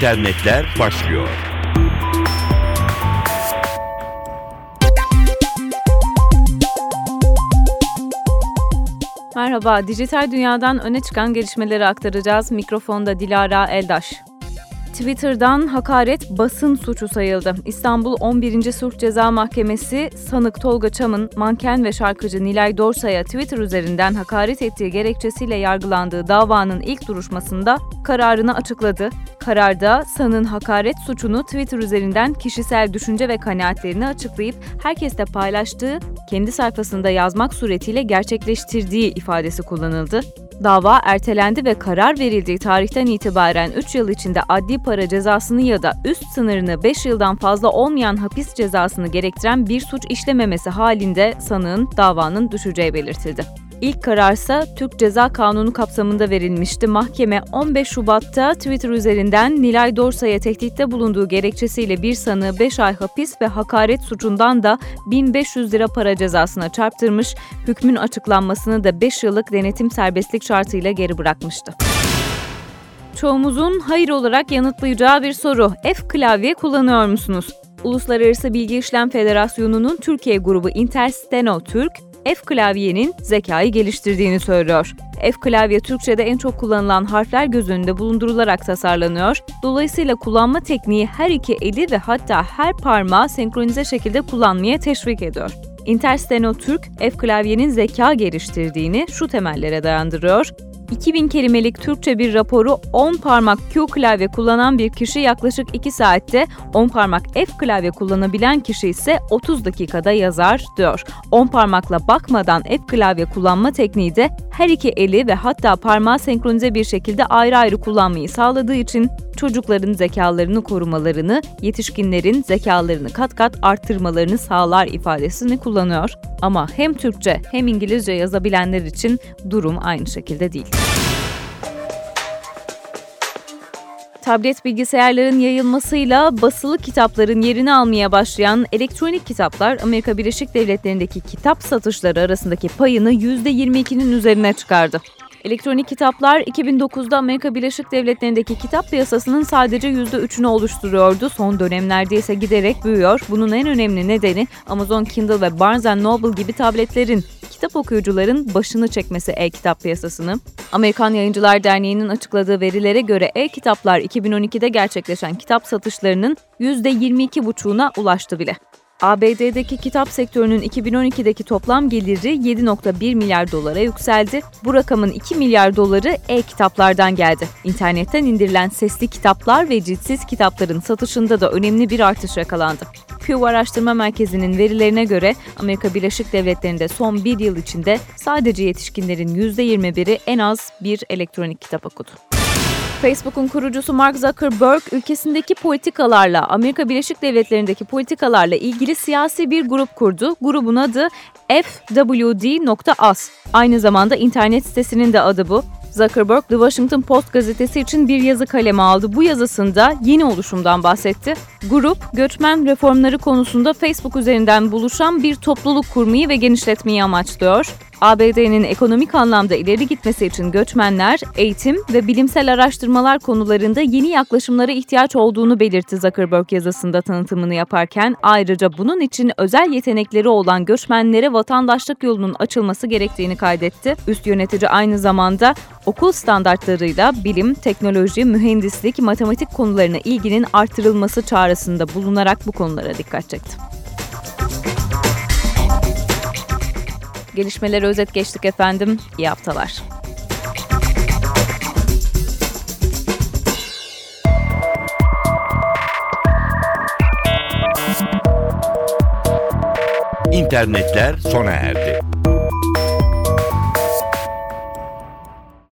İnternetler başlıyor. Merhaba, dijital dünyadan öne çıkan gelişmeleri aktaracağız. Mikrofonda Dilara Eldaş. Twitter'dan hakaret basın suçu sayıldı. İstanbul 11. Sulh Ceza Mahkemesi sanık Tolga Çam'ın manken ve şarkıcı Nilay Dorsay'a Twitter üzerinden hakaret ettiği gerekçesiyle yargılandığı davanın ilk duruşmasında kararını açıkladı. Kararda sanın hakaret suçunu Twitter üzerinden kişisel düşünce ve kanaatlerini açıklayıp herkesle paylaştığı, kendi sayfasında yazmak suretiyle gerçekleştirdiği ifadesi kullanıldı. Dava ertelendi ve karar verildiği tarihten itibaren 3 yıl içinde adli para cezasını ya da üst sınırını 5 yıldan fazla olmayan hapis cezasını gerektiren bir suç işlememesi halinde sanığın davanın düşeceği belirtildi. İlk kararsa Türk Ceza Kanunu kapsamında verilmişti. Mahkeme 15 Şubat'ta Twitter üzerinden Nilay Dorsay'a tehditte bulunduğu gerekçesiyle bir sanığı 5 ay hapis ve hakaret suçundan da 1500 lira para cezasına çarptırmış, hükmün açıklanmasını da 5 yıllık denetim serbestlik şartıyla geri bırakmıştı. Çoğumuzun hayır olarak yanıtlayacağı bir soru. F klavye kullanıyor musunuz? Uluslararası Bilgi İşlem Federasyonu'nun Türkiye grubu Intersteno Türk, F klavyenin zekayı geliştirdiğini söylüyor. F klavye Türkçe'de en çok kullanılan harfler göz önünde bulundurularak tasarlanıyor. Dolayısıyla kullanma tekniği her iki eli ve hatta her parmağı senkronize şekilde kullanmaya teşvik ediyor. Intersteno Türk, F klavyenin zeka geliştirdiğini şu temellere dayandırıyor. 2000 kelimelik Türkçe bir raporu 10 parmak Q klavye kullanan bir kişi yaklaşık 2 saatte, 10 parmak F klavye kullanabilen kişi ise 30 dakikada yazar diyor. 10 parmakla bakmadan F klavye kullanma tekniği de her iki eli ve hatta parmağı senkronize bir şekilde ayrı ayrı kullanmayı sağladığı için çocukların zekalarını korumalarını, yetişkinlerin zekalarını kat kat arttırmalarını sağlar ifadesini kullanıyor. Ama hem Türkçe hem İngilizce yazabilenler için durum aynı şekilde değil. tablet bilgisayarların yayılmasıyla basılı kitapların yerini almaya başlayan elektronik kitaplar Amerika Birleşik Devletleri'ndeki kitap satışları arasındaki payını %22'nin üzerine çıkardı. Elektronik kitaplar 2009'da Amerika Birleşik Devletleri'ndeki kitap piyasasının sadece %3'ünü oluşturuyordu. Son dönemlerde ise giderek büyüyor. Bunun en önemli nedeni Amazon Kindle ve Barnes Noble gibi tabletlerin kitap okuyucuların başını çekmesi e-kitap piyasasını. Amerikan Yayıncılar Derneği'nin açıkladığı verilere göre e-kitaplar 2012'de gerçekleşen kitap satışlarının %22,5'una ulaştı bile. ABD'deki kitap sektörünün 2012'deki toplam geliri 7.1 milyar dolara yükseldi. Bu rakamın 2 milyar doları e-kitaplardan geldi. İnternetten indirilen sesli kitaplar ve ciltsiz kitapların satışında da önemli bir artış yakalandı. Pew Araştırma Merkezi'nin verilerine göre Amerika Birleşik Devletleri'nde son bir yıl içinde sadece yetişkinlerin %21'i en az bir elektronik kitap okudu. Facebook'un kurucusu Mark Zuckerberg ülkesindeki politikalarla, Amerika Birleşik Devletleri'ndeki politikalarla ilgili siyasi bir grup kurdu. Grubun adı FWD.us. Aynı zamanda internet sitesinin de adı bu. Zuckerberg, The Washington Post gazetesi için bir yazı kaleme aldı. Bu yazısında yeni oluşumdan bahsetti. Grup, göçmen reformları konusunda Facebook üzerinden buluşan bir topluluk kurmayı ve genişletmeyi amaçlıyor. ABD'nin ekonomik anlamda ileri gitmesi için göçmenler, eğitim ve bilimsel araştırmalar konularında yeni yaklaşımlara ihtiyaç olduğunu belirtti Zuckerberg yazısında tanıtımını yaparken ayrıca bunun için özel yetenekleri olan göçmenlere vatandaşlık yolunun açılması gerektiğini kaydetti. Üst yönetici aynı zamanda okul standartlarıyla bilim, teknoloji, mühendislik, matematik konularına ilginin artırılması çağrısında bulunarak bu konulara dikkat çekti. Gelişmeleri özet geçtik efendim. İyi haftalar. İnternetler sona erdi.